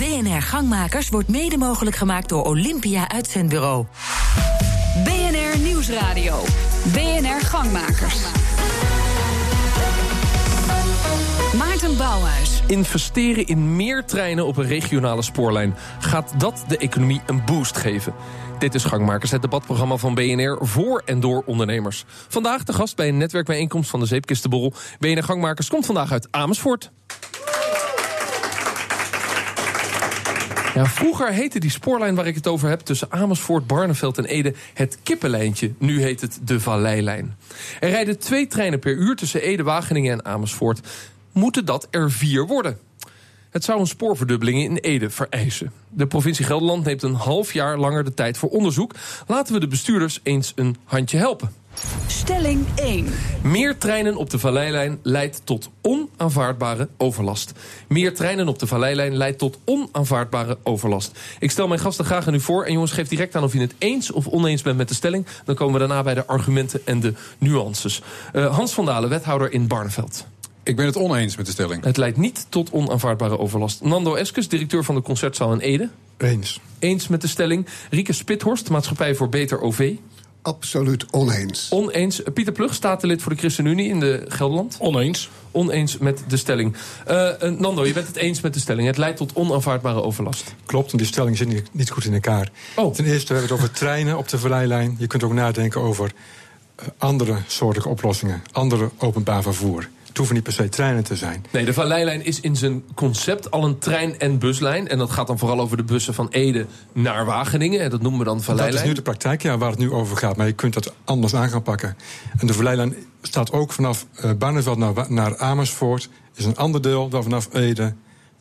BNR Gangmakers wordt mede mogelijk gemaakt door Olympia Uitzendbureau. BNR Nieuwsradio. BNR Gangmakers. Maarten Bouwhuis. Investeren in meer treinen op een regionale spoorlijn. Gaat dat de economie een boost geven? Dit is Gangmakers, het debatprogramma van BNR voor en door ondernemers. Vandaag de gast bij een netwerkbijeenkomst van de Zeepkistenborrel. BNR Gangmakers komt vandaag uit Amersfoort. Ja, vroeger heette die spoorlijn waar ik het over heb tussen Amersfoort, Barneveld en Ede het kippenlijntje. Nu heet het de Valleilijn. Er rijden twee treinen per uur tussen Ede, Wageningen en Amersfoort. Moeten dat er vier worden? Het zou een spoorverdubbeling in Ede vereisen. De provincie Gelderland neemt een half jaar langer de tijd voor onderzoek. Laten we de bestuurders eens een handje helpen. Stelling 1. Meer treinen op de Valleilijn leidt tot onaanvaardbare overlast. Meer treinen op de Valleilijn leidt tot onaanvaardbare overlast. Ik stel mijn gasten graag aan u voor. En jongens, geef direct aan of je het eens of oneens bent met de stelling. Dan komen we daarna bij de argumenten en de nuances. Uh, Hans van Dalen, wethouder in Barneveld. Ik ben het oneens met de stelling. Het leidt niet tot onaanvaardbare overlast. Nando Eskes, directeur van de Concertzaal in Ede. Eens. Eens met de stelling. Rieke Spithorst, Maatschappij voor Beter OV. Absoluut oneens. Oneens. Pieter Plug, statenlid voor de ChristenUnie in de Gelderland. Oneens. Oneens met de stelling. Uh, Nando, je bent het eens met de stelling. Het leidt tot onaanvaardbare overlast. Klopt, en die stelling zit niet goed in elkaar. Oh. Ten eerste hebben we het over treinen op de verleilijn. Je kunt ook nadenken over uh, andere soorten oplossingen. Andere openbaar vervoer. Het hoeven niet per se treinen te zijn. Nee, de Valleilijn is in zijn concept al een trein- en buslijn. En dat gaat dan vooral over de bussen van Ede naar Wageningen. En dat noemen we dan Valleilijn. Dat is nu de praktijk, ja, waar het nu over gaat. Maar je kunt dat anders aan gaan pakken. En de Valleilijn staat ook vanaf uh, Barneveld naar, naar Amersfoort. Is een ander deel dan vanaf Ede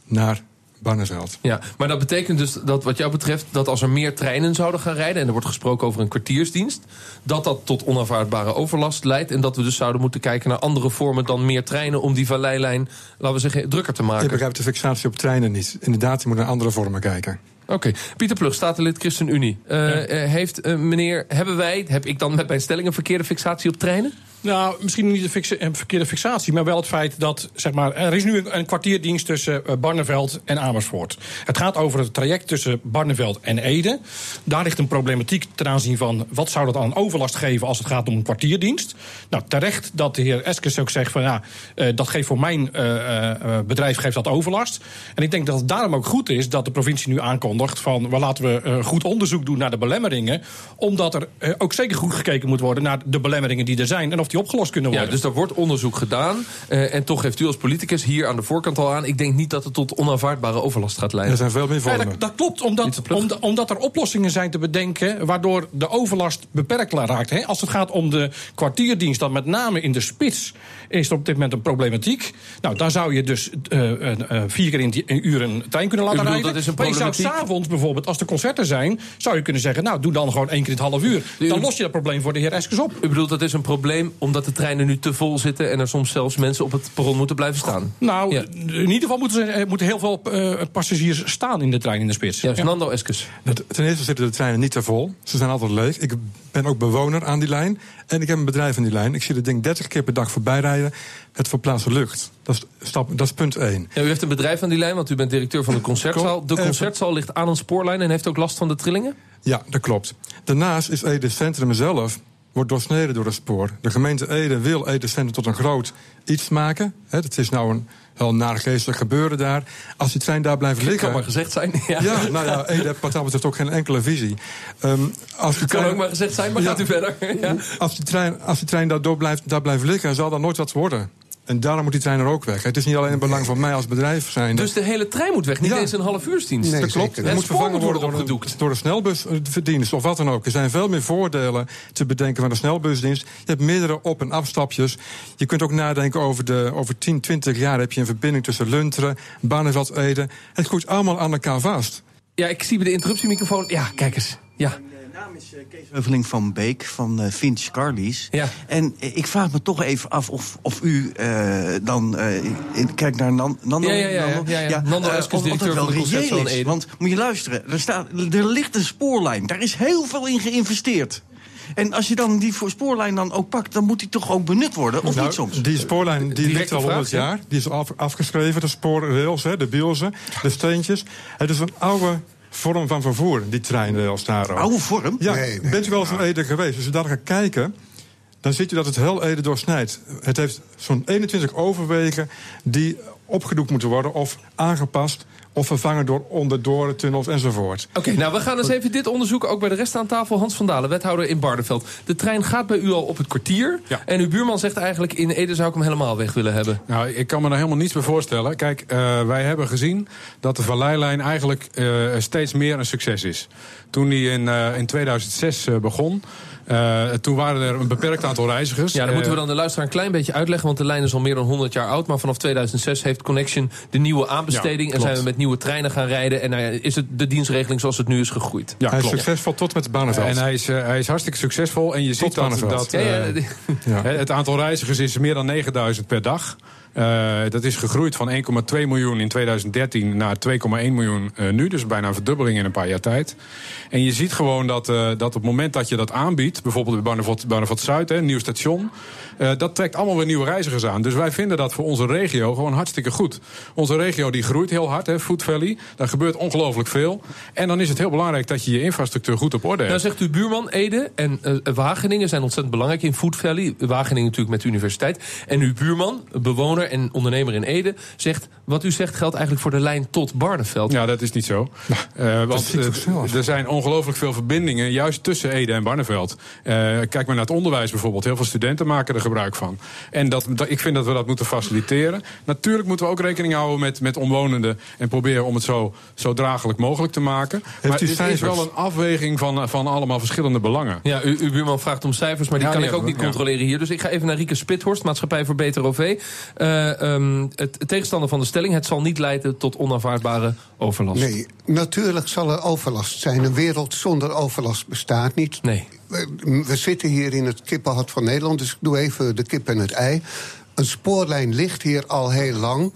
naar Barneveld. Ja, maar dat betekent dus dat wat jou betreft... dat als er meer treinen zouden gaan rijden... en er wordt gesproken over een kwartiersdienst... dat dat tot onaanvaardbare overlast leidt... en dat we dus zouden moeten kijken naar andere vormen dan meer treinen... om die valleilijn, laten we zeggen, drukker te maken. Ik begrijp de fixatie op treinen niet. Inderdaad, je moet naar andere vormen kijken. Oké. Okay. Pieter Plug, statenlid ChristenUnie. Uh, ja. heeft uh, meneer, hebben wij, heb ik dan met mijn stelling... een verkeerde fixatie op treinen? Nou, misschien niet een verkeerde fixatie, maar wel het feit dat zeg maar, er is nu een, kwartierdienst tussen uh, Barneveld en Amersfoort. Het gaat over het traject tussen Barneveld en Ede. Daar ligt een problematiek ten aanzien van wat zou dat aan overlast geven als het gaat om een kwartierdienst. Nou, terecht dat de heer Eskes ook zegt van ja, uh, dat geeft voor mijn uh, bedrijf geeft dat overlast. En ik denk dat het daarom ook goed is dat de provincie nu aankondigt van well, laten we goed onderzoek doen naar de belemmeringen, omdat er ook zeker goed gekeken moet worden naar de belemmeringen die er zijn en of die opgelost kunnen worden. Ja, dus er wordt onderzoek gedaan. Uh, en toch geeft u als politicus hier aan de voorkant al aan... ik denk niet dat het tot onaanvaardbare overlast gaat leiden. Er zijn veel meer vormen. Ja, dat, dat, klopt, omdat, om, omdat er oplossingen zijn te bedenken... waardoor de overlast beperkt raakt. Hè? Als het gaat om de kwartierdienst, dan met name in de spits... is er op dit moment een problematiek. Nou, daar zou je dus uh, uh, vier keer in een uur een trein kunnen laten bedoel, rijden. Dat is een maar je zou s'avonds bijvoorbeeld, als er concerten zijn... zou je kunnen zeggen, nou, doe dan gewoon één keer in het half uur. Dan los je dat probleem voor de heer Eskes op. U bedoelt, dat is een probleem omdat de treinen nu te vol zitten... en er soms zelfs mensen op het perron moeten blijven staan. Nou, ja. in ieder geval moeten, er moeten heel veel uh, passagiers staan in de trein in de spits. Ja, Nando Eskes. Ten eerste zitten de treinen niet te vol. Ze zijn altijd leeg. Ik ben ook bewoner aan die lijn. En ik heb een bedrijf aan die lijn. Ik zie het ding 30 keer per dag voorbij rijden. Het verplaatsen lucht. Dat is, stap, dat is punt 1. Ja, u heeft een bedrijf aan die lijn, want u bent directeur van de concertzaal. De concertzaal ligt aan een spoorlijn en heeft ook last van de trillingen? Ja, dat klopt. Daarnaast is Ede Centrum zelf wordt doorsneden door het spoor. De gemeente Ede wil Ede Centrum tot een groot iets maken. Het is nou een heel naargeestig gebeuren daar. Als die trein daar blijft liggen... kan maar gezegd zijn. Ja, ja nou ja, Ede wat dat betreft ook geen enkele visie. Um, als die trein, kan ook maar gezegd zijn, maar ja, gaat u verder. Ja. Als die trein, als die trein daar, door blijft, daar blijft liggen, zal dat nooit wat worden. En daarom moet die trein er ook weg. Het is niet alleen een belang van mij als bedrijf zijn. Dus de hele trein moet weg, niet ja. eens een half uursdienst? Nee, dat klopt. Het moet vervangen worden door, door, door de snelbusdienst of wat dan ook. Er zijn veel meer voordelen te bedenken van de snelbusdienst. Je hebt meerdere op- en afstapjes. Je kunt ook nadenken over, de, over 10, 20 jaar heb je een verbinding tussen Lunteren, Barneveld, Ede. Het groeit allemaal aan elkaar vast. Ja, ik zie bij de interruptiemicrofoon. Ja, kijk eens. Ja. Mijn naam is Kees Heuveling van Beek van uh, Vince Carlies. Ja. En uh, ik vraag me toch even af of, of u uh, dan... kijk naar Nan, Nando. Ja, ja, ja. ja, ja, ja. Nando is directeur van de Concertzaal is. Want moet je luisteren, er, staat, er ligt een spoorlijn. Daar is heel veel in geïnvesteerd. En als je dan die spoorlijn dan ook pakt, dan moet die toch ook benut worden, of Nou, niet soms? Die spoorlijn die ligt al vraag, 100 ja. jaar. Die is af, afgeschreven, de spoorrails, hè, de bielsen, de steentjes. Het is een oude vorm van vervoer, die treinrails daar ook. Oude vorm? Ja, Nee, nee. bent u wel eens in Ede geweest? Als je daar gaat kijken, dan ziet u dat het heel Ede doorsnijdt. Het heeft zo'n 21 overwegen die opgedoekt moeten worden... of aangepast of vervangen door onderdorentunnels enzovoort. Oké, nou we gaan eens even dit onderzoeken. Ook bij de rest aan tafel. Hans van Dalen, wethouder in Barneveld. De trein gaat bij u al op het kwartier. Ja. En uw buurman zegt eigenlijk in Ede zou ik hem helemaal weg willen hebben. Nou, ik kan me daar helemaal niets bij voorstellen. Kijk, eh, wij hebben gezien dat de Valleilijn eigenlijk eh, steeds meer een succes is. Toen die in, eh, in 2006 eh, begon, eh, toen waren er een beperkt aantal reizigers. Ja, dan Eh, moeten we dan de luisteraar een klein beetje uitleggen. Want de lijn is al meer dan 100 jaar oud. Maar vanaf 2006 heeft Connection de nieuwe aanbesteding. Ja, en zijn we met nieuwe treinen gaan rijden. En nou ja, is het de dienstregeling zoals het nu is gegroeid. Ja, Hij is klopt. succesvol tot met Barneveld. En hij is, eh, hij is hartstikke succesvol. En je ziet dat, Barneveld. dat Ja, eh, Het aantal reizigers is meer dan 9000 per dag. Eh, dat is gegroeid van 1,2 miljoen in 2013 naar 2,1 miljoen eh, nu. Dus bijna een verdubbeling in een paar jaar tijd. En je ziet gewoon dat, eh, dat op het moment dat je dat aanbiedt... bijvoorbeeld bij Barneveld, Zuid, een nieuw station... dat trekt allemaal weer nieuwe reizigers aan. Dus wij vinden dat voor onze regio gewoon hartstikke goed. Onze regio die groeit heel hard, hè, Food Valley. Daar gebeurt ongelooflijk veel. En dan is het heel belangrijk dat je je infrastructuur goed op orde hebt. Nou zegt uw buurman Ede en Wageningen zijn ontzettend belangrijk in Food Valley. Wageningen natuurlijk met de universiteit. En uw buurman, bewoner en ondernemer in Ede, zegt... wat u zegt geldt eigenlijk voor de lijn tot Barneveld. Ja, dat is niet zo. Eh, want eh, er zijn ongelooflijk veel verbindingen, juist tussen Ede en Barneveld. Eh, kijk maar naar het onderwijs bijvoorbeeld. Heel veel studenten maken er gebruik van. En dat, dat- ik vind dat we dat moeten faciliteren. Natuurlijk moeten we ook rekening houden met, met omwonenden. En proberen om het zo, zo draaglijk mogelijk te maken. maar het is wel een afweging van, van allemaal verschillende belangen. Ja, u, uw buurman vraagt om cijfers, maar die Ja, kan ik ook niet ja. controleren hier. Dus ik ga even naar Rieke Spithorst, Maatschappij voor Beter OV. Eh, ehm, het, het tegenstander van de stelling, het zal niet leiden tot onaanvaardbare overlast. Nee, natuurlijk zal er overlast zijn. Een wereld zonder overlast bestaat niet. Nee. We, we zitten hier in het kippenhart van Nederland, dus ik doe even de kip en het ei. Een spoorlijn ligt hier al heel lang.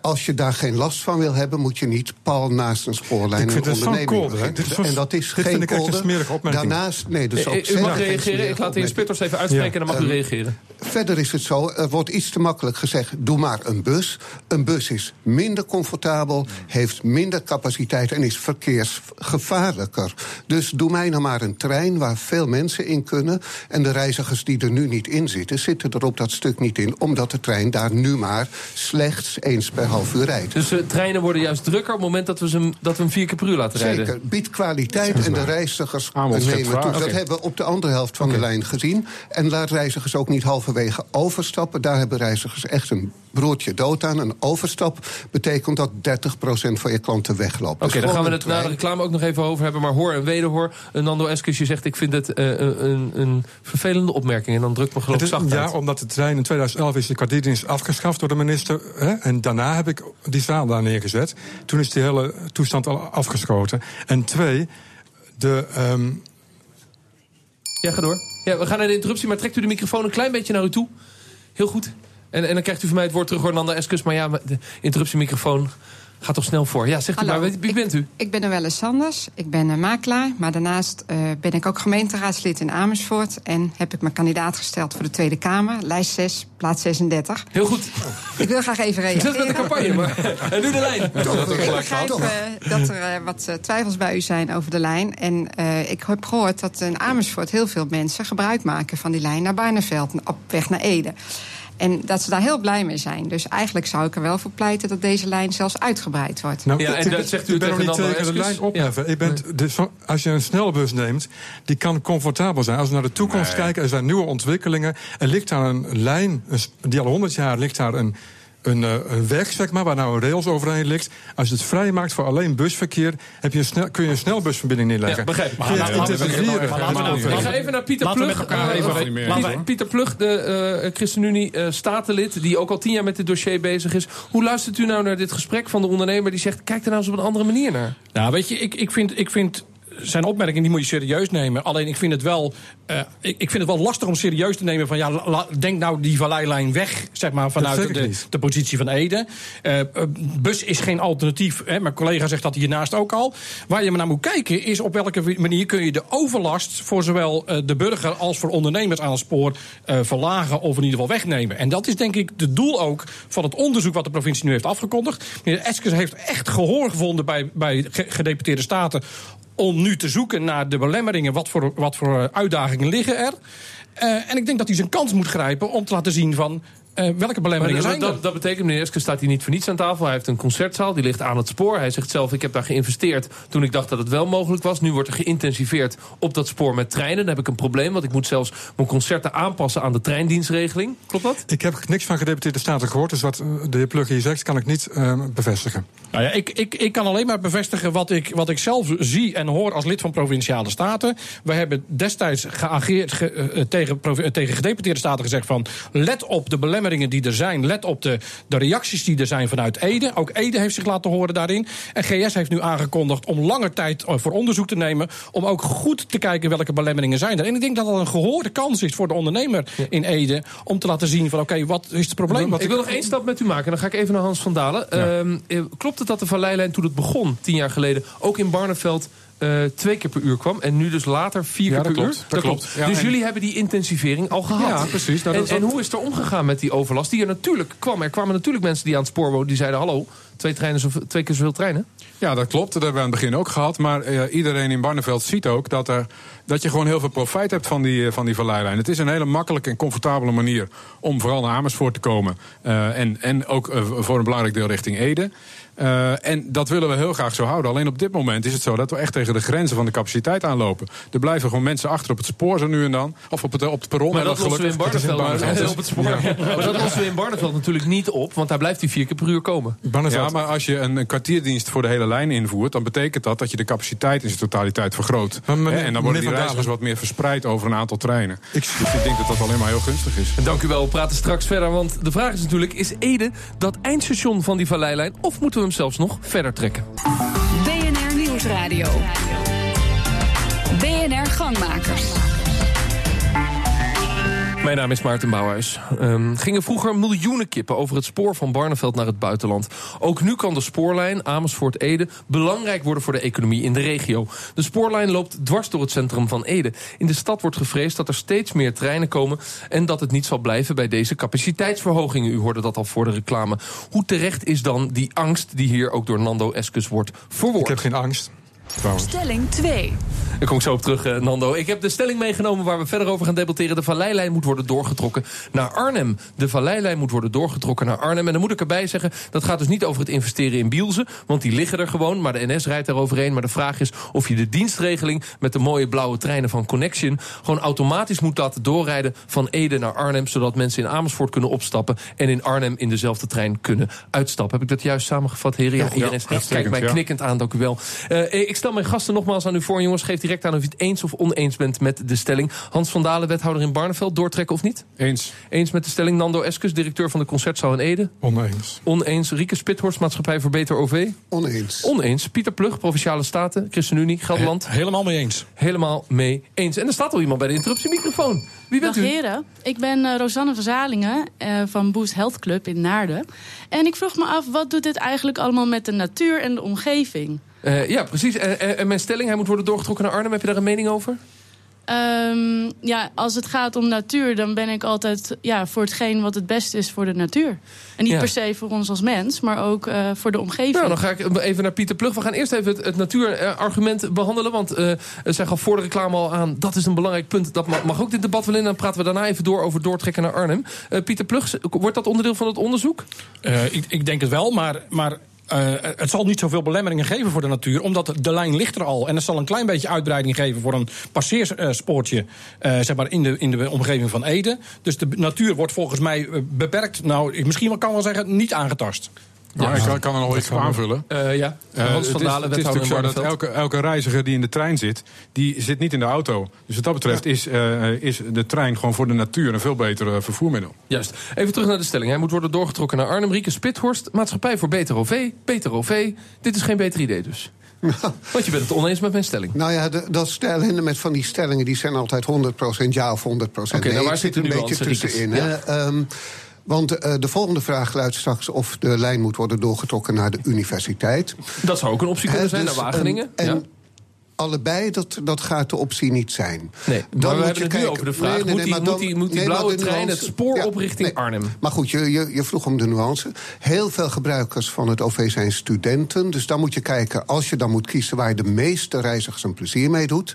Als je daar geen last van wil hebben, moet je niet pal naast een spoorlijn Ik vind een onderneming kolder. Dit En dat is dit geen vind ik echt een kolder. Daarnaast, nee, dus ook Eh, u mag reageren, ik laat de heer. Spitters even uitspreken Ja. en dan mag u reageren. Verder is het zo, er wordt iets te makkelijk gezegd... doe maar een bus. Een bus is minder comfortabel, heeft minder capaciteit... en is verkeersgevaarlijker. Dus doe mij nou maar een trein waar veel mensen in kunnen... en de reizigers die er nu niet in zitten... zitten er op dat stuk niet in... omdat de trein daar nu maar slechts eens per half uur rijdt. Dus de treinen worden juist drukker op het moment dat we, ze, dat we hem vier keer per uur laten rijden. Zeker, biedt kwaliteit en de reizigers nemen toe. Dat hebben we op de andere helft van de lijn gezien. En laat reizigers ook niet halverwege overstappen. Daar hebben reizigers echt een broertje dood aan. Een overstap betekent dat 30% van je klanten wegloopt. Oké, Dus daar gaan we het na de reclame ook nog even over hebben. Maar hoor en wederhoor. Eh, Nando Eskes, je zegt ik vind het eh, een, een vervelende opmerking. En dan drukt me geloof ik zacht ja, uit. omdat de trein in 2011 is de kwartierdienst afgeschaft door de minister. Hè, en daarna heb ik die zaal daar neergezet. Toen is die hele toestand al afgeschoten. En twee, de, ehm, Ja, ga door. Ja, we gaan naar de interruptie, maar trekt u de microfoon een klein beetje naar u toe. Heel goed. En, en dan krijgt u van mij het woord terug, hoor, Nando Eskes. Maar ja, de interruptiemicrofoon gaat toch snel voor. Ja, zegt u maar, wie, ik- bent u? Ik ben Noelle Sanders, ik ben een makelaar. Maar daarnaast eh, ben ik ook gemeenteraadslid in Amersfoort. En heb ik me kandidaat gesteld voor de Tweede Kamer. Lijst 6, plaats 36. Heel goed. Ik wil graag even Succes met de reageren. campagne, maar en nu de lijn. Ik begrijp eh, dat er eh, wat twijfels bij u zijn over de lijn. En eh, ik heb gehoord dat in Amersfoort heel veel mensen gebruik maken van die lijn naar Barneveld, op weg naar Ede. En dat ze daar heel blij mee zijn. Dus eigenlijk zou ik er wel voor pleiten dat deze lijn zelfs uitgebreid wordt. Nou, Ja, en dat zegt u ik ben nog tegen niet tegen de lijn opheffen. Ik ben, de- zo- als je een snelbus neemt, die kan comfortabel zijn. Als we naar de toekomst kijken, er zijn nieuwe ontwikkelingen. Er ligt daar een lijn, die al 100 jaar ligt daar een, een, eh, een weg, zeg maar, waar nou een rails overheen ligt. Als je het vrijmaakt voor alleen busverkeer, heb je een snel, kun je een snelbusverbinding neerleggen. Ja, begrijp. Maar maar ga even naar Pieter Plug. met elkaar even- of- niet meer Pieter- eens, hoor. Pieter Plug, de eh, ChristenUnie eh, statenlid, die ook al tien jaar met dit dossier bezig is. Hoe luistert u nou naar dit gesprek van de ondernemer die zegt: kijk er nou eens op een andere manier naar? Nou, weet je, ik, ik vind. Ik vind zijn opmerking die moet je serieus nemen. Alleen ik vind het wel, uh, ik, ik, vind het wel lastig om serieus te nemen van ja, la, denk nou die valleilijn weg, zeg maar, vanuit de, de, positie van Ede. Uh, bus is geen alternatief. Hè, mijn collega zegt dat hiernaast ook al. Waar je maar naar moet kijken is op welke manier kun je de overlast voor zowel de burger als voor ondernemers aan het spoor verlagen of in ieder geval wegnemen. En dat is denk ik het doel ook van het onderzoek wat de provincie nu heeft afgekondigd. Meneer Eskes heeft echt gehoor gevonden bij, bij gedeputeerde staten om nu te zoeken naar de belemmeringen. Wat voor, wat voor uitdagingen liggen er? Uh, en ik denk dat hij zijn kans moet grijpen om te laten zien van... Uh, welke belemmeringen zijn dat, dat, betekent, meneer Eske staat hier niet voor niets aan tafel. Hij heeft een concertzaal, die ligt aan het spoor. Hij zegt zelf, ik heb daar geïnvesteerd toen ik dacht dat het wel mogelijk was. Nu wordt er geïntensiveerd op dat spoor met treinen. Dan heb ik een probleem, want ik moet zelfs mijn concerten aanpassen aan de treindienstregeling. Klopt dat? Ik heb niks van gedeputeerde staten gehoord, dus wat de heer Plug hier zegt, kan ik niet uh, bevestigen. Nou ja, ik, ik, ik kan alleen maar bevestigen wat ik, wat ik zelf zie en hoor als lid van Provinciale Staten. We hebben destijds geageerd ge, uh, tegen, tegen gedeputeerde staten gezegd van... let op de belemmeringen die er zijn. Let op de, de reacties die er zijn vanuit Ede. Ook Ede heeft zich laten horen daarin. En GS heeft nu aangekondigd om langer tijd voor onderzoek te nemen... om ook goed te kijken welke belemmeringen zijn er. En ik denk dat dat een gehoorde kans is voor de ondernemer in Ede... om te laten zien van oké, okay, wat is het probleem? Ik wil nog één stap met u maken. Dan ga ik even naar Hans van Dalen. Ja. Uh, klopt het dat de Valleilijn toen het begon, tien jaar geleden... ook in Barneveld uh, twee keer per uur kwam. En nu dus later vier ja, keer per klopt, uur. Dat, klopt. Ja, dus jullie hebben die intensivering al gehad. Ja, precies. Nou, en, en, hoe is er omgegaan met die overlast? Die er natuurlijk kwam. Er kwamen natuurlijk mensen die aan het spoor woonden. Die zeiden, hallo, twee, treinen, twee keer zoveel treinen. Ja, dat klopt. Dat hebben we aan het begin ook gehad. Maar uh, iedereen in Barneveld ziet ook dat, er, dat je gewoon heel veel profijt hebt van die, van die. Het is een hele makkelijke en comfortabele manier om vooral naar Amersfoort te komen. Uh, en, en ook voor een belangrijk deel richting Ede. Uh, en dat willen we heel graag zo houden. Alleen op dit moment is het zo dat we echt tegen de grenzen van de capaciteit aanlopen. Er blijven gewoon mensen achter op het spoor zo nu en dan. Of op het, op het perron. Maar dat, dat lossen we in Barneveld, Barneveld. op het spoor. Ja. Maar dat lossen we in Barneveld natuurlijk niet op. Want daar blijft die vier keer per uur komen. Barneveld. Ja, maar als je een, een, kwartierdienst voor de hele lijn invoert... dan betekent dat dat je de capaciteit in zijn totaliteit vergroot. Maar, en dan worden die reizigers wat meer verspreid over een aantal treinen. Ik, dus ik denk dat dat alleen maar heel gunstig is. Dank u wel. We praten straks verder. Want de vraag is natuurlijk... is Ede dat eindstation van die valleilijn... of moeten we hem zelfs nog verder trekken. BNR Nieuwsradio. BNR Gangmakers. Mijn naam is Maarten Bouwhuis. Um, gingen vroeger miljoenen kippen over het spoor van Barneveld naar het buitenland. Ook nu kan de spoorlijn Amersfoort-Ede belangrijk worden voor de economie in de regio. De spoorlijn loopt dwars door het centrum van Ede. In de stad wordt gevreesd dat er steeds meer treinen komen... en dat het niet zal blijven bij deze capaciteitsverhogingen. U hoorde dat al voor de reclame. Hoe terecht is dan die angst die hier ook door Nando Eskus wordt verwoord? Ik heb geen angst. Trouwens. Stelling 2. Daar kom ik zo op terug, uh, Nando. Ik heb de stelling meegenomen waar we verder over gaan debatteren. De Valleilijn moet worden doorgetrokken naar Arnhem. De Valleilijn moet worden doorgetrokken naar Arnhem. En dan moet ik erbij zeggen, dat gaat dus niet over het investeren in Bielsen. Want die liggen er gewoon, maar de NS rijdt daar overheen. Maar de vraag is of je de dienstregeling met de mooie blauwe treinen van Connection... gewoon automatisch moet laten doorrijden van Ede naar Arnhem... zodat mensen in Amersfoort kunnen opstappen... en in Arnhem in dezelfde trein kunnen uitstappen. Heb ik dat juist samengevat, heren? Ja, iedereen ja, kijkt mij knikkend aan, dank u wel. Uh, ik stel mijn gasten nogmaals aan u voor, jongens. Geef direct aan of je het eens of oneens bent met de stelling. Hans van Dalen, wethouder in Barneveld, doortrekken of niet? Eens. Eens met de stelling. Nando Eskus, directeur van de Concertzaal in Ede? Oneens. Oneens. Rieke Spithorst, Maatschappij voor Beter OV? Oneens. Oneens. Pieter Plug, Provinciale Staten, ChristenUnie, Gelderland? He helemaal mee eens. Helemaal mee eens. En er staat al iemand bij de interruptiemicrofoon. Wie bent Dag u? heren, ik ben uh, Rosanne van Zalingen uh, van Boost Health Club in Naarden. En ik vroeg me af, wat doet dit eigenlijk allemaal met de natuur en de omgeving? Uh, ja, precies. En, en mijn stelling, hij moet worden doorgetrokken naar Arnhem. Heb je daar een mening over? Um, ja, als het gaat om natuur, dan ben ik altijd ja, voor hetgeen wat het beste is voor de natuur. En niet Ja. per se voor ons als mens, maar ook uh, voor de omgeving. Nou, dan ga ik even naar Pieter Plug. We gaan eerst even het, het natuurargument behandelen. Want uh, zij gaf voor de reclame al aan, dat is een belangrijk punt. Dat mag, mag ook dit debat wel in. Dan praten we daarna even door over doortrekken naar Arnhem. Uh, Pieter Plug, wordt dat onderdeel van het onderzoek? Uh, ik, ik denk het wel, maar... maar uh, het zal niet zoveel belemmeringen geven voor de natuur, omdat de lijn ligt er al. En het zal een klein beetje uitbreiding geven voor een passeerspoortje uh, zeg maar in, de, in de omgeving van Ede. Dus de natuur wordt volgens mij beperkt, nou, ik misschien kan wel zeggen, niet aangetast. Nou, ja, ik kan, kan er nog iets aanvullen. Uh, ja, Hans van Dalen, Het is natuurlijk zo dat elke, elke reiziger die in de trein zit, die zit niet in de auto. Dus wat dat betreft ja. is, uh, is de trein gewoon voor de natuur een veel beter uh, vervoermiddel. Juist. Even terug naar de stelling. Hij moet worden doorgetrokken naar Arnhem. Rieke Spithorst, Maatschappij voor Beter OV. Beter OV. Dit is geen beter idee dus. Want je bent het oneens met mijn stelling. Nou ja, de, dat stellen met van die stellingen... die zijn altijd 100% ja of 100% Oké, nee. nou waar zit een beetje tussenin. Ja. hè. Ehm, want eh, de volgende vraag luidt straks of de lijn moet worden doorgetrokken naar de universiteit. Dat zou ook een optie kunnen Hè, zijn, dus, naar Wageningen. En, en Ja. allebei, dat, dat gaat de optie niet zijn. Nee, maar we moet hebben je het nu kijken- over de vraag, Nee, nee, moet die- moet dan- die- moet die blauwe trein nuance- het spoor Ja, op richting. Arnhem? Maar goed, je, je, je vroeg om de nuance. Heel veel gebruikers van het OV zijn studenten. Dus dan moet je kijken, als je dan moet kiezen... waar je de meeste reizigers een plezier mee doet...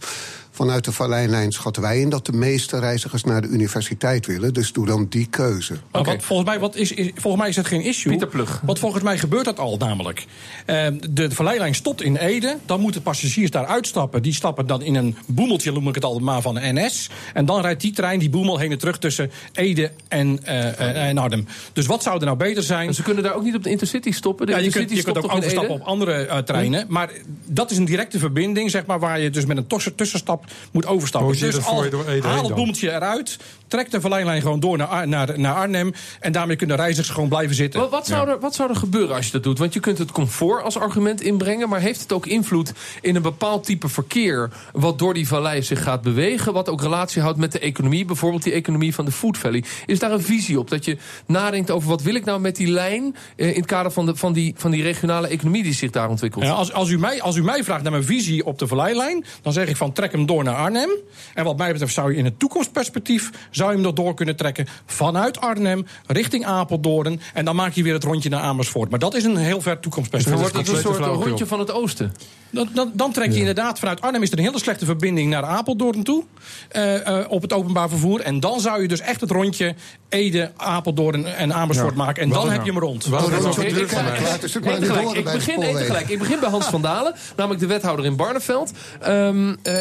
Vanuit de Vallijnlijn schatten wij in dat de meeste reizigers naar de universiteit willen. Dus doe dan die keuze. Maar wat, volgens, mij, wat is, is- volgens mij is het geen issue. Pieter Plug. Want volgens mij gebeurt dat al namelijk. Eh, de, de verleidlijn stopt in Ede. Dan moeten passagiers daar uitstappen. Die stappen dan in een boemeltje, noem ik het al maar, van de NS. En dan rijdt die trein die boemel heen en terug tussen Ede en, eh, eh, en Arnhem. Dus wat zou er nou beter zijn? En ze kunnen daar ook niet op de Intercity stoppen. De Ja, je Intercity kunt, je kunt stopt ook overstappen op andere eh, treinen. Maar dat is een directe verbinding, zeg maar, waar je dus met een tussen- tussenstap moet overstappen. Dus al- haal het dan? boemeltje eruit, trek de verlijnlijn gewoon door naar, Ar- naar, naar Arnhem. En daarmee kunnen reizigers gewoon blijven zitten. Wat, wat, zou er, wat zou er gebeuren als je dat doet? Want je kunt het comfort als argument inbrengen... maar heeft het ook invloed in een bepaald type verkeer... wat door die vallei zich gaat bewegen... wat ook relatie houdt met de economie... bijvoorbeeld die economie van de Food Valley. Is daar een visie op? Dat je nadenkt over wat wil ik nou met die lijn... eh, in het kader van, de, van, die, van die regionale economie die zich daar ontwikkelt? Ja, als, als, u mij, als u mij vraagt naar mijn visie op de verleidlijn... dan zeg ik van trek hem door naar Arnhem. En wat mij betreft zou je in het toekomstperspectief... zou je hem nog door kunnen trekken vanuit Arnhem richting Apeldoorn... en dan maak je weer het rondje naar Amersfoort. Maar dat is een heel ver Dan toekomstperspectief. wordt het een soort rondje van het oosten. Dan, dan, dan trek je inderdaad vanuit Arnhem is er een hele slechte verbinding naar Apeldoorn toe. eh, eh, op het openbaar vervoer. En dan zou je dus echt het rondje Ede, Apeldoorn en Amersfoort maken. En dan heb je hem rond. Wat is ook Ik- begin één tegelijk. Ik begin bij Hans van Dalen, namelijk de wethouder in Barneveld. Ehm, eh,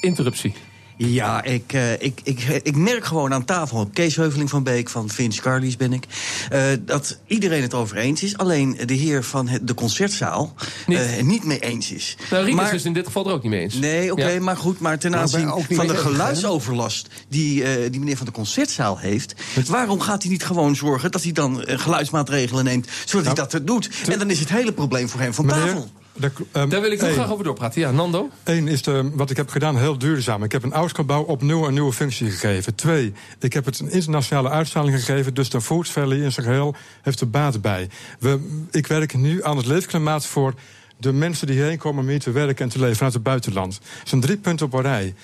interruptie. Ja, ik, eh, ik, ik, ik merk gewoon aan tafel, Kees Heuveling van Beek, van Vince Carlies ben ik, eh, dat iedereen het over eens is. Alleen de heer van het- de concertzaal Niet. niet, niet mee eens is. Nou, Maar- is in dit geval er ook niet mee eens. Nee, oké, Ja. maar goed. Maar ten aanzien van de geluidsoverlast die, eh, die meneer van de concertzaal heeft... waarom gaat hij niet gewoon zorgen dat hij dan eh, geluidsmaatregelen neemt... zodat hij dat er doet? En dan is het hele probleem voor hem van Meneer, tafel. Daar- ehm, Daar wil ik nog één. graag over doorpraten. Ja, Nando? Eén is de, wat ik heb gedaan heel duurzaam. Ik heb een oud gebouw opnieuw een nieuwe functie gegeven. Twee, ik heb het een internationale uitstraling gegeven. Dus de Food Valley in zijn geheel heeft er baat bij. We, ik werk nu aan het leefklimaat voor de mensen die hierheen komen om hier te werken en te leven vanuit het buitenland. Dat zijn drie punten op een rij.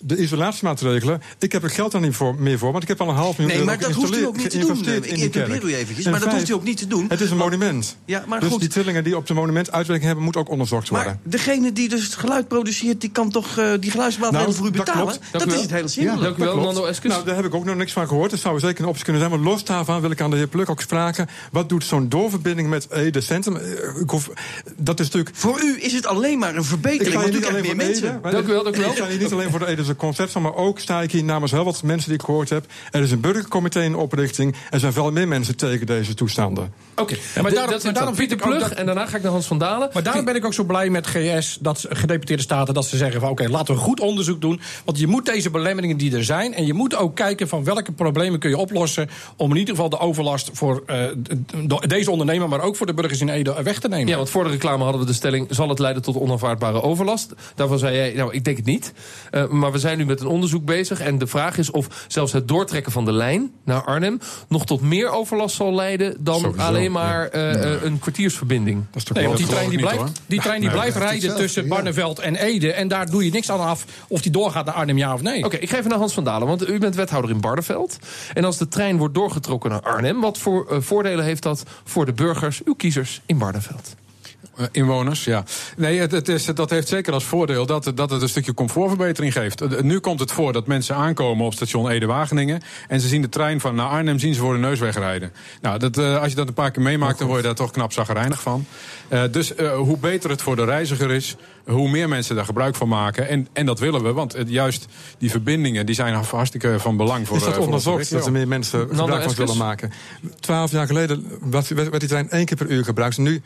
De isolatiemaatregelen, ik heb er geld dan niet voor, meer voor, want ik heb al een half miljoen Nee, maar dat hoeft u ook niet te doen. Ik in die kerk. interrupeer u eventjes, En maar dat hoeft u ook niet te doen. Het is een monument. Ja, maar dus goed. die trillingen die op het monument uitwerking hebben, moeten ook onderzocht worden. Maar degene die dus het geluid produceert... die kan toch eh, die geluidsmaatregelen Nou, voor u dat betalen? klopt. Dat, is het hele simpele. Dank u wel. Nando. Nou, daar heb ik ook nog niks van gehoord. Dat zou zeker een optie kunnen zijn. Maar los daarvan wil ik aan de heer Pluk ook vragen... wat doet zo'n doorverbinding met Ede Centrum? Eh, Ik hoef, dat is natuurlijk... Voor u is het alleen maar een Ik verbetering, want u niet alleen krijgt voor meer Ede. mensen. maar Dank u wel, dank u wel. Ik hier niet alleen voor de Ede concept, maar ook sta ik hier namens heel wat mensen die ik gehoord heb. Er is een burgercomité in oprichting. Er zijn veel meer mensen tegen deze toestanden. Oké, maar maar daarom- is maar daarom Pieter vind ik ook Plug dat- en daarna ga ik naar Hans van Dalen. Maar daarom ben ik ook zo blij met GS, dat gedeputeerde staten, dat ze zeggen van oké, laten we goed onderzoek doen. Want je moet deze belemmeringen die er zijn, en je moet ook kijken van welke problemen kun je oplossen om in ieder geval de overlast voor eh, de- deze ondernemer, maar ook voor de burgers in Ede weg te nemen. Ja, want voor de reclame hadden we de stelling... zal het leiden tot onaanvaardbare overlast? Daarvan zei jij, nou, ik denk het niet. Eh, maar we zijn nu met een onderzoek bezig. En de vraag is of zelfs het doortrekken van de lijn naar Arnhem... nog tot meer overlast zal leiden dan Sowieso, alleen maar eh, eh, een kwartiersverbinding. Dat is toch Nee, wel- want die trein die blijft, niet, die trein die Nee, blijft rijden tussen ja. Barneveld en Ede. En daar doe je niks aan af of die doorgaat naar Arnhem, ja of nee. Oké, ik ga even naar Hans van Dalen, want u bent wethouder in Barneveld. En als de trein wordt doorgetrokken naar Arnhem... wat voor eh, voordelen heeft dat voor de burgers, uw kiezers in Barneveld? Eh, Inwoners, ja. Nee, het, het is, dat heeft zeker als voordeel dat, het- dat het een stukje comfortverbetering geeft. Eh, Nu komt het voor dat mensen aankomen op station Ede-Wageningen... en ze zien de trein van naar Arnhem zien ze voor de neus wegrijden. Nou, dat, eh, als je dat een paar keer meemaakt, dan word je daar toch knap zagrijnig van. Eh, dus eh, hoe beter het voor de reiziger is... hoe meer mensen daar gebruik van maken. En, en dat willen we, want het, juist die verbindingen... die zijn hartstikke van belang voor Is dat eh, voor onze onderzocht dat er meer mensen gebruik van willen maken? Twaalf jaar geleden werd, werd die trein één keer per uur gebruikt. Nu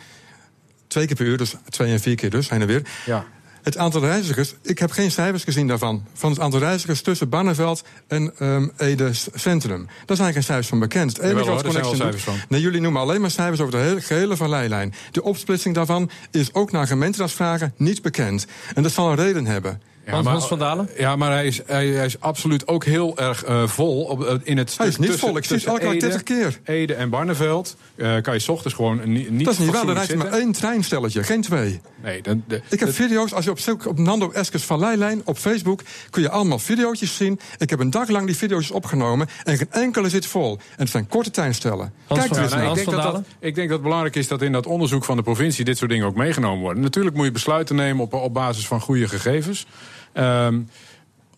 twee keer per uur, dus twee en vier keer dus, heen en weer. Ja. Het aantal reizigers, ik heb geen cijfers gezien daarvan. Van het aantal reizigers tussen Barneveld en um, Ede Centrum. Daar zijn geen cijfers van bekend. Het enige wat er cijfers van. Nee, jullie noemen alleen maar cijfers over de hele, gehele valleilijn. De opsplitsing daarvan is ook naar gemeenteraadsvragen niet bekend. En dat zal een reden hebben. Ja, maar, Hans van Dalen? Ja, maar hij is, hij, hij is absoluut ook heel erg uh, vol op, uh, in het Hij is niet tussen, vol, ik zie het elke 30 keer. Ede en Barneveld uh, kan je s ochtends gewoon niet Dat is niet waar, er rijdt maar één treinstelletje, geen twee. Nee, dan, de, ik heb de, video's, als je op op Nando Eskes Valleilijn op Facebook... kun je allemaal video's zien. Ik heb een dag lang die video's opgenomen en geen enkele zit vol. En het zijn korte treinstellen. Hans Kijk van, nou, ik, denk dat dat, ik denk dat het belangrijk is dat in dat onderzoek van de provincie... dit soort dingen ook meegenomen worden. Natuurlijk moet je besluiten nemen op, op basis van goede gegevens... Um,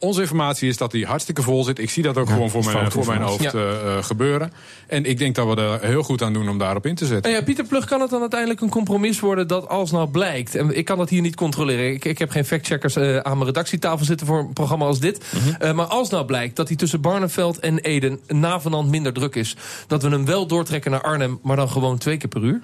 onze informatie is dat hij hartstikke vol zit. Ik zie dat ook gewoon voor mijn, voor mijn hoofd ja. uh, gebeuren. En ik denk dat we er heel goed aan doen om daarop in te zetten. En ja, Pieter Plug, kan het dan uiteindelijk een compromis worden dat als nou blijkt... en ik kan dat hier niet controleren. Ik, ik heb geen factcheckers uh, aan mijn redactietafel zitten voor een programma als dit. Mm -hmm. uh, maar als nou blijkt dat hij tussen Barneveld en Eden navenant minder druk is... dat we hem wel doortrekken naar Arnhem, maar dan gewoon twee keer per uur?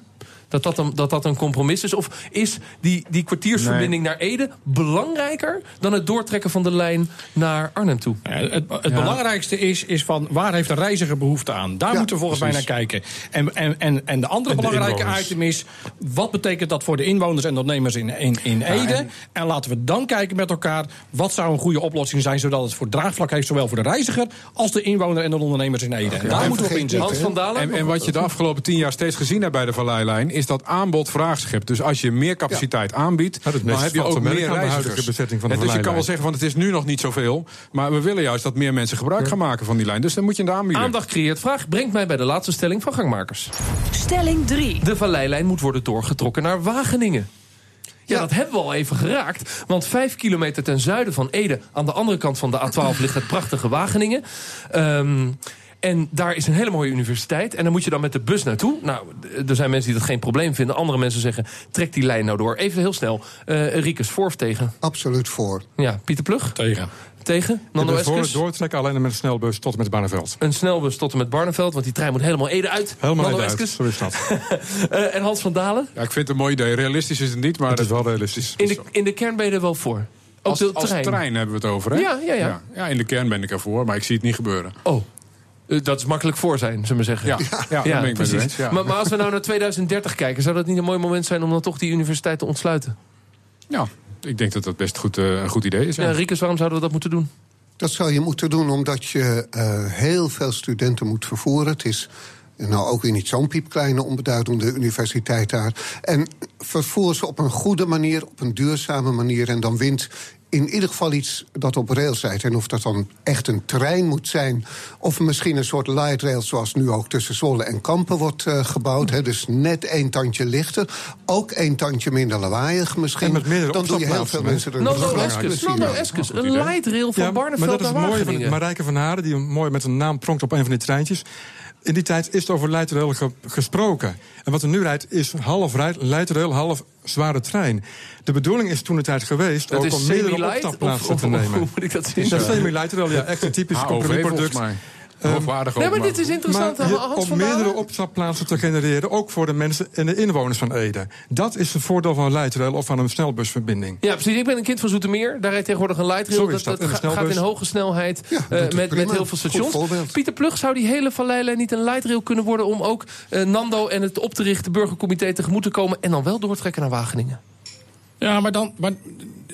Dat dat een, dat dat een compromis is? Of is die, die kwartiersverbinding nee. naar Ede belangrijker dan het doortrekken van de lijn naar Arnhem toe? Ja, het het ja. belangrijkste is, is van waar heeft de reiziger behoefte aan? Daar ja, moeten we volgens precies. mij naar kijken. En, en, en, en de andere en belangrijke item is, wat betekent dat voor de inwoners en ondernemers in, in, in Ede? En, en laten we dan kijken met elkaar, wat zou een goede oplossing zijn, zodat het voor draagvlak heeft, zowel voor de reiziger als de inwoner en de ondernemers in Ede. En daar moeten we op inzetten. Hans van Dalen? En, en wat je de afgelopen tien jaar steeds gezien hebt bij de Valleilijn, is dat aanbod-vraagschip. Dus als je meer capaciteit ja. aanbiedt, dan heb je ook meer reizigers. Bezetting van de ja, dus je kan wel zeggen, van het is nu nog niet zoveel. Maar we willen juist dat meer mensen gebruik gaan maken van die lijn. Dus dan moet je het aanbieden. Aandacht creëert vraag brengt mij bij de laatste stelling van gangmakers. Stelling 3. De Valleilijn moet worden doorgetrokken naar Wageningen. Ja, ja, dat hebben we al even geraakt. Want vijf kilometer ten zuiden van Ede... aan de andere kant van de A12 ligt het prachtige Wageningen. Um, en daar is een hele mooie universiteit. En dan moet je dan met de bus naartoe. Nou, er zijn mensen die dat geen probleem vinden. Andere mensen zeggen, trek die lijn nou door. Even heel snel. Uh, Riekes, voor of tegen? Absoluut voor. Ja, Pieter Plug? Tegen. Tegen? Nando ja, voor het doortrekken alleen met een snelbus tot en met Barneveld. Een snelbus tot en met Barneveld, want die trein moet helemaal Ede uit. Helemaal Nando uit, zo is dat. uh, en Hans van Dalen? Ja, ik vind het een mooi idee. Realistisch is het niet, maar het is wel realistisch. In de, in de kern ben je er wel voor? Ook als, de als trein. trein hebben we het over, hè? Ja, ja, ja. ja, ja in de kern ben ik ervoor, maar ik zie het niet gebeuren. Oh. Dat is makkelijk voor zijn, zullen we zeggen. Ja, ja, ja, ja precies. Ja. Maar, maar, als we nou naar 2030 kijken... zou dat niet een mooi moment zijn om dan toch die universiteit te ontsluiten? Ja, ik denk dat dat best goed, uh, een goed idee is. Ja, ja Riekes, waarom zouden we dat moeten doen? Dat zou je moeten doen omdat je uh, heel veel studenten moet vervoeren. Het is nou ook weer niet zo'n piepkleine onbeduidende universiteit daar. En vervoer ze op een goede manier, op een duurzame manier... en dan wint in ieder geval iets dat op rails rijdt. En of dat dan echt een trein moet zijn... of misschien een soort light rail zoals nu ook tussen Zwolle en Kampen wordt uh, gebouwd. Hè, dus net één tandje lichter. Ook één tandje minder lawaaiig misschien. dan doe je heel veel mensen er Nando Eskes, Nando Eskes, een light rail van ja, Barneveld maar dat is mooi van Marijke van Haren... die mooi met een naam pronkt op een van die treintjes in die tijd is er over lightrail ge gesproken. En wat er nu rijdt is half lightrail, half zware trein. De bedoeling is toen de tijd geweest dat ook om meerdere opstapplaatsen te nemen. Hoe moet ik dat zien? Ja, semi-lightrail, ja, echt een typisch compromisproduct. Hoogwaardig um, nee, maar dit is interessant. Maar je, om meerdere opstapplaatsen te genereren, ook voor de mensen en de inwoners van Ede. Dat is het voordeel van een lightrail of van een snelbusverbinding. Ja, precies. Ik ben een kind van Zoetermeer. Daar rijdt tegenwoordig een lightrail. Dat, dat, dat gaat in hoge snelheid ja, uh, met, met heel veel stations. Pieter Plug, zou die hele Valleilijn niet een lightrail kunnen worden... om ook uh, Nando en het op te richten burgercomité tegemoet te komen... en dan wel doortrekken naar Wageningen? Ja, maar dan... Maar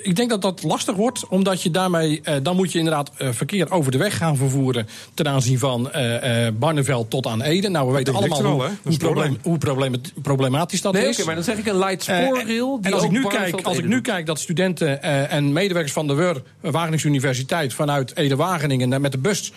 ik denk dat dat lastig wordt, omdat je daarmee... Uh, dan moet je inderdaad uh, verkeer over de weg gaan vervoeren... ten aanzien van uh, Barneveld tot aan Ede. Nou, we weten allemaal hoe, hoe, probleem, hoe probleem, problematisch dat nee, is. Okay, maar dan zeg ik een light spoorrail. en als, ik nu, kijk, als ik nu kijk dat studenten en medewerkers van de WUR... Wageningse Universiteit vanuit Ede-Wageningen... met de bus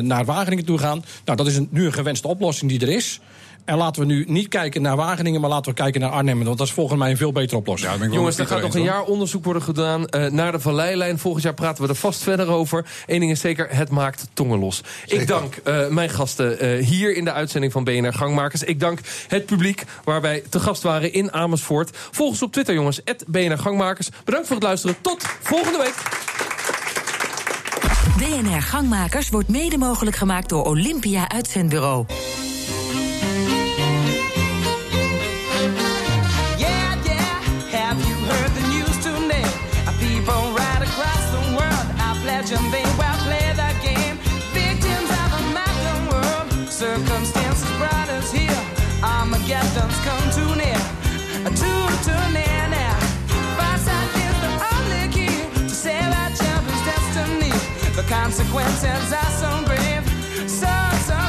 naar Wageningen toe gaan... nou, dat is een, nu een gewenste oplossing die er is... En laten we nu niet kijken naar Wageningen, maar laten we kijken naar Arnhem. Want dat is volgens mij een veel betere oplossing. Ja, Jongens, er gaat nog een jaar onderzoek worden gedaan uh, naar de Valleilijn. Volgend jaar praten we er vast verder over. Eén ding is zeker, het maakt tongen los. Zeker. Ik dank uh, mijn gasten uh, hier in de uitzending van BNR Gangmakers. Ik dank het publiek waar wij te gast waren in Amersfoort. Volg ons op Twitter, jongens, BNR Gangmakers. Bedankt voor het luisteren. Tot volgende week. BNR Gangmakers wordt mede mogelijk gemaakt door Olympia Uitzendbureau. Consequences. Are so grave, so, so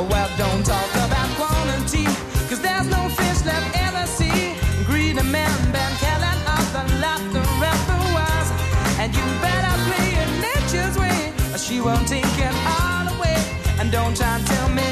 Oh, well, don't talk about quantity, cause there's no fish left in the sea. Greedy men been killing off the laughter afterwards. And you better play it nature's way, or she won't take it all away. And don't try and tell me